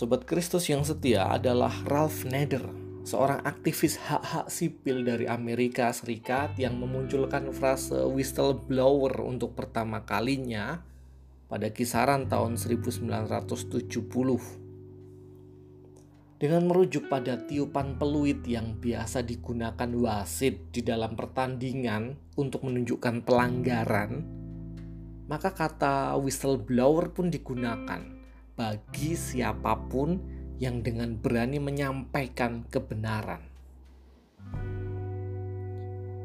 Sobat Kristus yang setia adalah Ralph Nader, seorang aktivis hak-hak sipil dari Amerika Serikat yang memunculkan frase whistleblower untuk pertama kalinya pada kisaran tahun 1970 dengan merujuk pada tiupan peluit yang biasa digunakan wasit di dalam pertandingan untuk menunjukkan pelanggaran, maka kata whistleblower pun digunakan bagi siapa pun yang dengan berani menyampaikan kebenaran.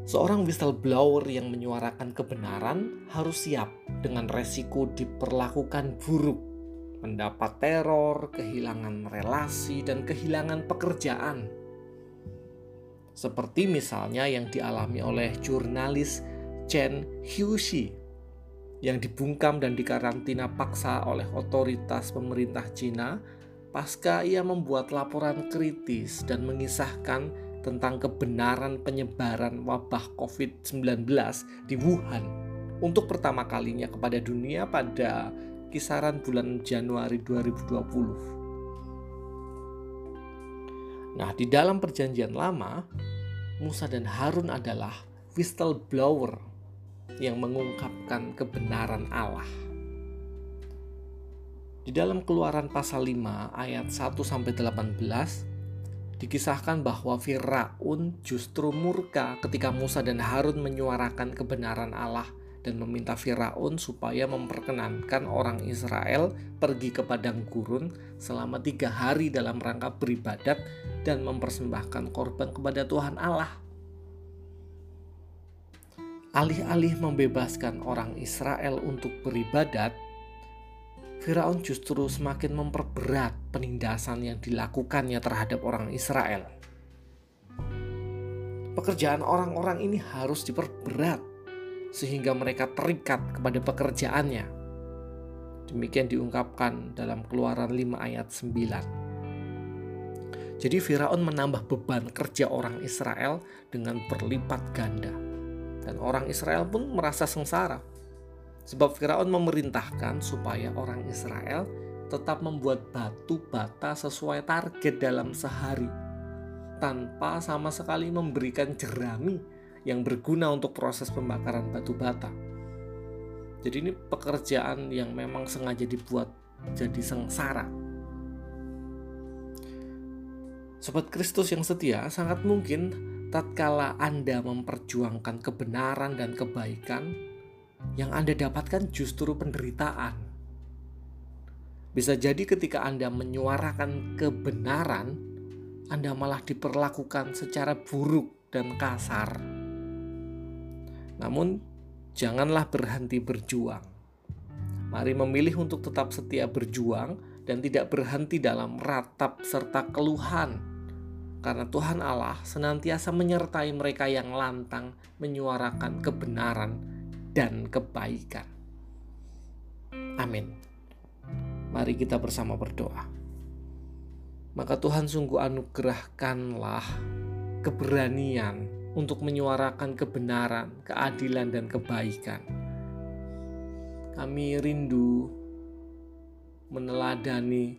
Seorang whistleblower yang menyuarakan kebenaran harus siap dengan resiko diperlakukan buruk mendapat teror, kehilangan relasi, dan kehilangan pekerjaan. Seperti misalnya yang dialami oleh jurnalis Chen Hiuxi yang dibungkam dan dikarantina paksa oleh otoritas pemerintah Cina pasca ia membuat laporan kritis dan mengisahkan tentang kebenaran penyebaran wabah COVID-19 di Wuhan untuk pertama kalinya kepada dunia pada kisaran bulan Januari 2020. Nah, di dalam perjanjian lama, Musa dan Harun adalah whistleblower yang mengungkapkan kebenaran Allah. Di dalam Keluaran pasal 5 ayat 1 sampai 18 dikisahkan bahwa Firaun justru murka ketika Musa dan Harun menyuarakan kebenaran Allah dan meminta Firaun supaya memperkenankan orang Israel pergi ke padang gurun selama tiga hari dalam rangka beribadat dan mempersembahkan korban kepada Tuhan Allah. Alih-alih membebaskan orang Israel untuk beribadat, Firaun justru semakin memperberat penindasan yang dilakukannya terhadap orang Israel. Pekerjaan orang-orang ini harus diperberat sehingga mereka terikat kepada pekerjaannya. Demikian diungkapkan dalam Keluaran 5 ayat 9. Jadi Firaun menambah beban kerja orang Israel dengan berlipat ganda. Dan orang Israel pun merasa sengsara. Sebab Firaun memerintahkan supaya orang Israel tetap membuat batu bata sesuai target dalam sehari tanpa sama sekali memberikan jerami yang berguna untuk proses pembakaran batu bata. Jadi ini pekerjaan yang memang sengaja dibuat jadi sengsara. Sobat Kristus yang setia, sangat mungkin tatkala Anda memperjuangkan kebenaran dan kebaikan, yang Anda dapatkan justru penderitaan. Bisa jadi ketika Anda menyuarakan kebenaran, Anda malah diperlakukan secara buruk dan kasar namun, janganlah berhenti berjuang. Mari memilih untuk tetap setia berjuang dan tidak berhenti dalam ratap serta keluhan. Karena Tuhan Allah senantiasa menyertai mereka yang lantang menyuarakan kebenaran dan kebaikan. Amin. Mari kita bersama berdoa. Maka Tuhan sungguh anugerahkanlah keberanian untuk menyuarakan kebenaran, keadilan, dan kebaikan. Kami rindu meneladani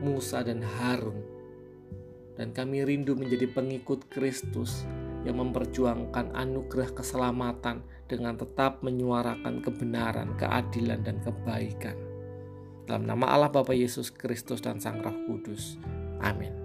Musa dan Harun, dan kami rindu menjadi pengikut Kristus yang memperjuangkan anugerah keselamatan dengan tetap menyuarakan kebenaran, keadilan, dan kebaikan. Dalam nama Allah Bapa Yesus Kristus dan Sang Roh Kudus. Amin.